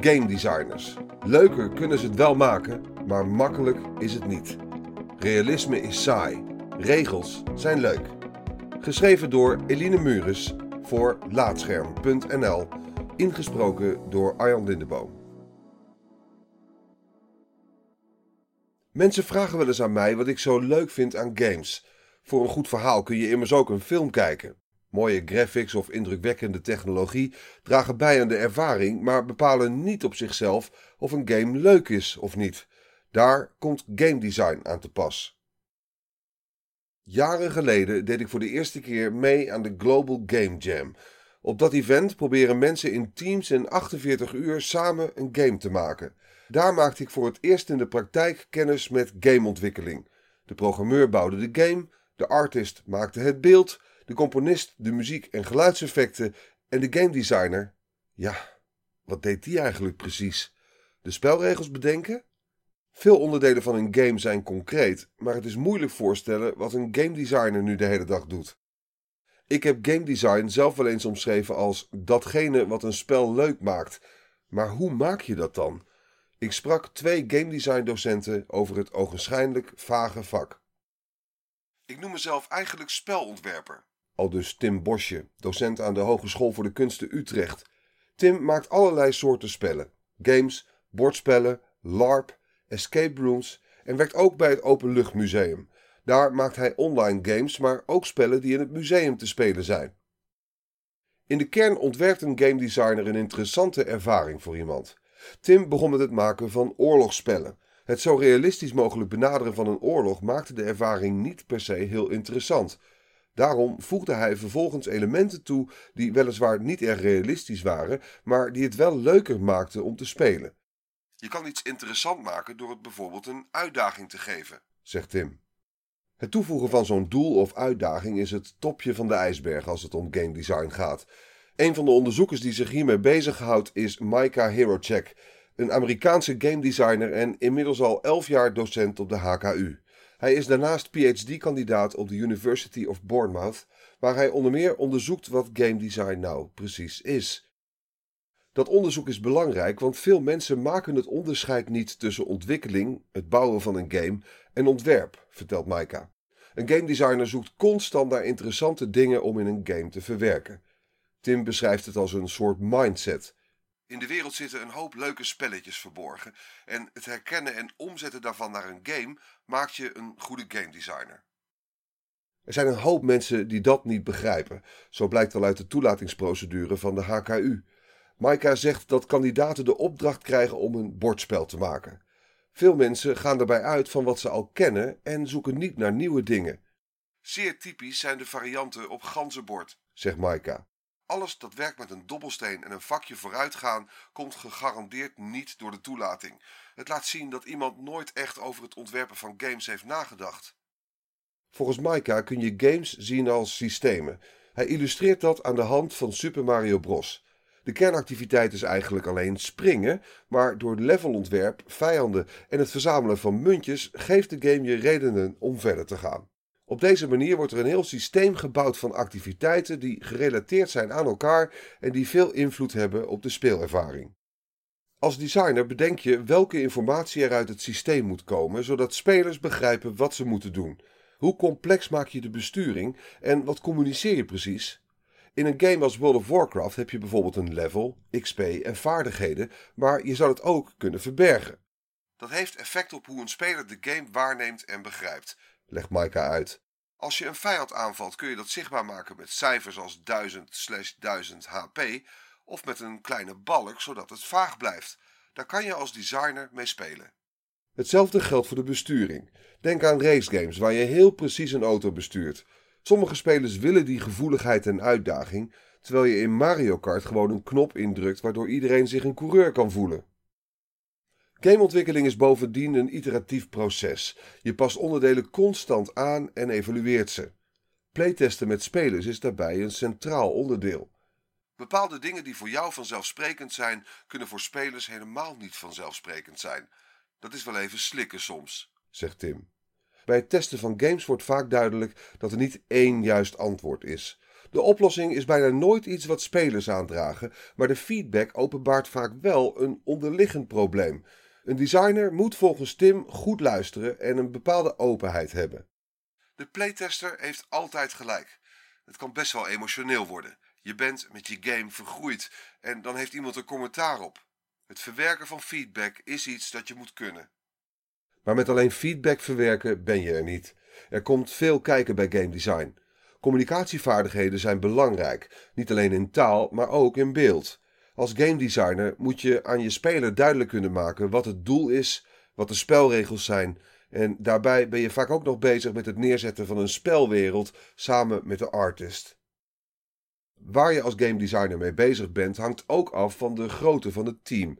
Game designers. Leuker kunnen ze het wel maken, maar makkelijk is het niet. Realisme is saai. Regels zijn leuk. Geschreven door Eline Mures voor Laatscherm.nl. Ingesproken door Arjan Lindeboom. Mensen vragen wel eens aan mij wat ik zo leuk vind aan games. Voor een goed verhaal kun je immers ook een film kijken. Mooie graphics of indrukwekkende technologie dragen bij aan de ervaring, maar bepalen niet op zichzelf of een game leuk is of niet. Daar komt game design aan te pas. Jaren geleden deed ik voor de eerste keer mee aan de Global Game Jam. Op dat event proberen mensen in teams in 48 uur samen een game te maken. Daar maakte ik voor het eerst in de praktijk kennis met gameontwikkeling. De programmeur bouwde de game, de artist maakte het beeld, de componist de muziek en geluidseffecten en de game designer. Ja, wat deed die eigenlijk precies? De spelregels bedenken? Veel onderdelen van een game zijn concreet, maar het is moeilijk voorstellen wat een game designer nu de hele dag doet. Ik heb game design zelf wel eens omschreven als datgene wat een spel leuk maakt. Maar hoe maak je dat dan? Ik sprak twee game design docenten over het ogenschijnlijk vage vak. Ik noem mezelf eigenlijk spelontwerper. Al dus Tim Bosje, docent aan de Hogeschool voor de Kunsten Utrecht. Tim maakt allerlei soorten spellen: games, bordspellen, LARP, escape rooms en werkt ook bij het Openluchtmuseum. Daar maakt hij online games, maar ook spellen die in het museum te spelen zijn. In de kern ontwerpt een game designer een interessante ervaring voor iemand. Tim begon met het maken van oorlogsspellen. Het zo realistisch mogelijk benaderen van een oorlog maakte de ervaring niet per se heel interessant. Daarom voegde hij vervolgens elementen toe die weliswaar niet erg realistisch waren, maar die het wel leuker maakten om te spelen. Je kan iets interessant maken door het bijvoorbeeld een uitdaging te geven, zegt Tim. Het toevoegen van zo'n doel of uitdaging is het topje van de ijsberg als het om game design gaat. Een van de onderzoekers die zich hiermee bezighoudt is Maika Herochek, een Amerikaanse game designer en inmiddels al 11 jaar docent op de HKU. Hij is daarnaast PhD-kandidaat op de University of Bournemouth, waar hij onder meer onderzoekt wat game design nou precies is. Dat onderzoek is belangrijk, want veel mensen maken het onderscheid niet tussen ontwikkeling, het bouwen van een game, en ontwerp, vertelt Maika. Een game designer zoekt constant naar interessante dingen om in een game te verwerken. Tim beschrijft het als een soort mindset. In de wereld zitten een hoop leuke spelletjes verborgen en het herkennen en omzetten daarvan naar een game maakt je een goede game designer. Er zijn een hoop mensen die dat niet begrijpen, zo blijkt wel uit de toelatingsprocedure van de HKU. Maika zegt dat kandidaten de opdracht krijgen om een bordspel te maken. Veel mensen gaan erbij uit van wat ze al kennen en zoeken niet naar nieuwe dingen. Zeer typisch zijn de varianten op ganzenbord, zegt Maika. Alles dat werkt met een dobbelsteen en een vakje vooruitgaan komt gegarandeerd niet door de toelating. Het laat zien dat iemand nooit echt over het ontwerpen van games heeft nagedacht. Volgens Maika kun je games zien als systemen. Hij illustreert dat aan de hand van Super Mario Bros. De kernactiviteit is eigenlijk alleen springen, maar door levelontwerp, vijanden en het verzamelen van muntjes geeft de game je redenen om verder te gaan. Op deze manier wordt er een heel systeem gebouwd van activiteiten die gerelateerd zijn aan elkaar en die veel invloed hebben op de speelervaring. Als designer bedenk je welke informatie er uit het systeem moet komen, zodat spelers begrijpen wat ze moeten doen. Hoe complex maak je de besturing en wat communiceer je precies? In een game als World of Warcraft heb je bijvoorbeeld een level, XP en vaardigheden, maar je zou het ook kunnen verbergen. Dat heeft effect op hoe een speler de game waarneemt en begrijpt legt Maika uit. Als je een vijand aanvalt kun je dat zichtbaar maken met cijfers als 1000 1000 HP of met een kleine balk zodat het vaag blijft. Daar kan je als designer mee spelen. Hetzelfde geldt voor de besturing. Denk aan racegames waar je heel precies een auto bestuurt. Sommige spelers willen die gevoeligheid en uitdaging, terwijl je in Mario Kart gewoon een knop indrukt waardoor iedereen zich een coureur kan voelen. Gameontwikkeling is bovendien een iteratief proces. Je past onderdelen constant aan en evalueert ze. Playtesten met spelers is daarbij een centraal onderdeel. Bepaalde dingen die voor jou vanzelfsprekend zijn, kunnen voor spelers helemaal niet vanzelfsprekend zijn. Dat is wel even slikken soms, zegt Tim. Bij het testen van games wordt vaak duidelijk dat er niet één juist antwoord is. De oplossing is bijna nooit iets wat spelers aandragen, maar de feedback openbaart vaak wel een onderliggend probleem. Een designer moet volgens Tim goed luisteren en een bepaalde openheid hebben. De playtester heeft altijd gelijk. Het kan best wel emotioneel worden. Je bent met je game vergroeid en dan heeft iemand een commentaar op. Het verwerken van feedback is iets dat je moet kunnen. Maar met alleen feedback verwerken ben je er niet. Er komt veel kijken bij game design. Communicatievaardigheden zijn belangrijk, niet alleen in taal, maar ook in beeld. Als game designer moet je aan je speler duidelijk kunnen maken wat het doel is, wat de spelregels zijn. En daarbij ben je vaak ook nog bezig met het neerzetten van een spelwereld samen met de artist. Waar je als game designer mee bezig bent, hangt ook af van de grootte van het team.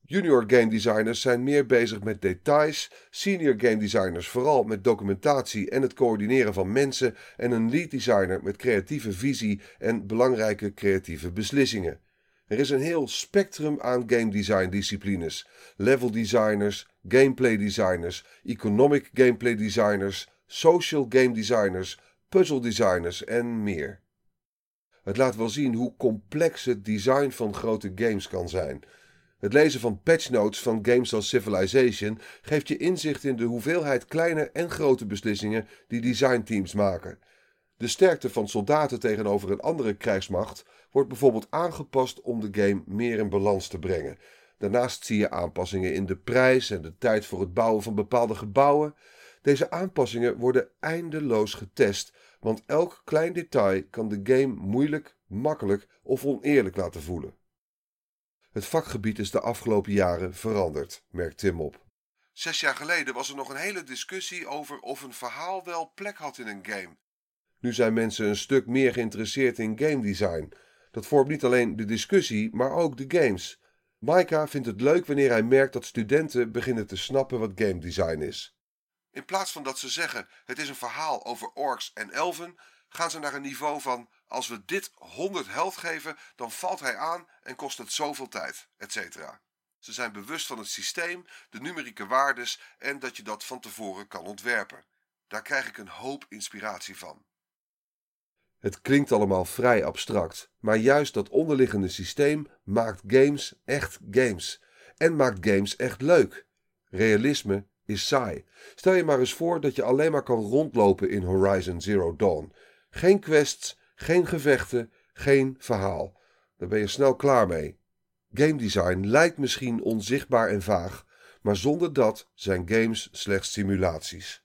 Junior game designers zijn meer bezig met details, senior game designers vooral met documentatie en het coördineren van mensen en een lead designer met creatieve visie en belangrijke creatieve beslissingen. Er is een heel spectrum aan game design disciplines: level designers, gameplay designers, economic gameplay designers, social game designers, puzzle designers en meer. Het laat wel zien hoe complex het design van grote games kan zijn. Het lezen van patchnotes van games als Civilization geeft je inzicht in de hoeveelheid kleine en grote beslissingen die designteams maken. De sterkte van soldaten tegenover een andere krijgsmacht wordt bijvoorbeeld aangepast om de game meer in balans te brengen. Daarnaast zie je aanpassingen in de prijs en de tijd voor het bouwen van bepaalde gebouwen. Deze aanpassingen worden eindeloos getest, want elk klein detail kan de game moeilijk, makkelijk of oneerlijk laten voelen. Het vakgebied is de afgelopen jaren veranderd, merkt Tim op. Zes jaar geleden was er nog een hele discussie over of een verhaal wel plek had in een game. Nu zijn mensen een stuk meer geïnteresseerd in game design. Dat vormt niet alleen de discussie, maar ook de games. Maika vindt het leuk wanneer hij merkt dat studenten beginnen te snappen wat game design is. In plaats van dat ze zeggen: het is een verhaal over orks en elfen, gaan ze naar een niveau van: als we dit 100 held geven, dan valt hij aan en kost het zoveel tijd, etc. Ze zijn bewust van het systeem, de numerieke waardes en dat je dat van tevoren kan ontwerpen. Daar krijg ik een hoop inspiratie van. Het klinkt allemaal vrij abstract, maar juist dat onderliggende systeem maakt games echt games en maakt games echt leuk. Realisme is saai. Stel je maar eens voor dat je alleen maar kan rondlopen in Horizon Zero Dawn. Geen quests, geen gevechten, geen verhaal. Daar ben je snel klaar mee. Game design lijkt misschien onzichtbaar en vaag, maar zonder dat zijn games slechts simulaties.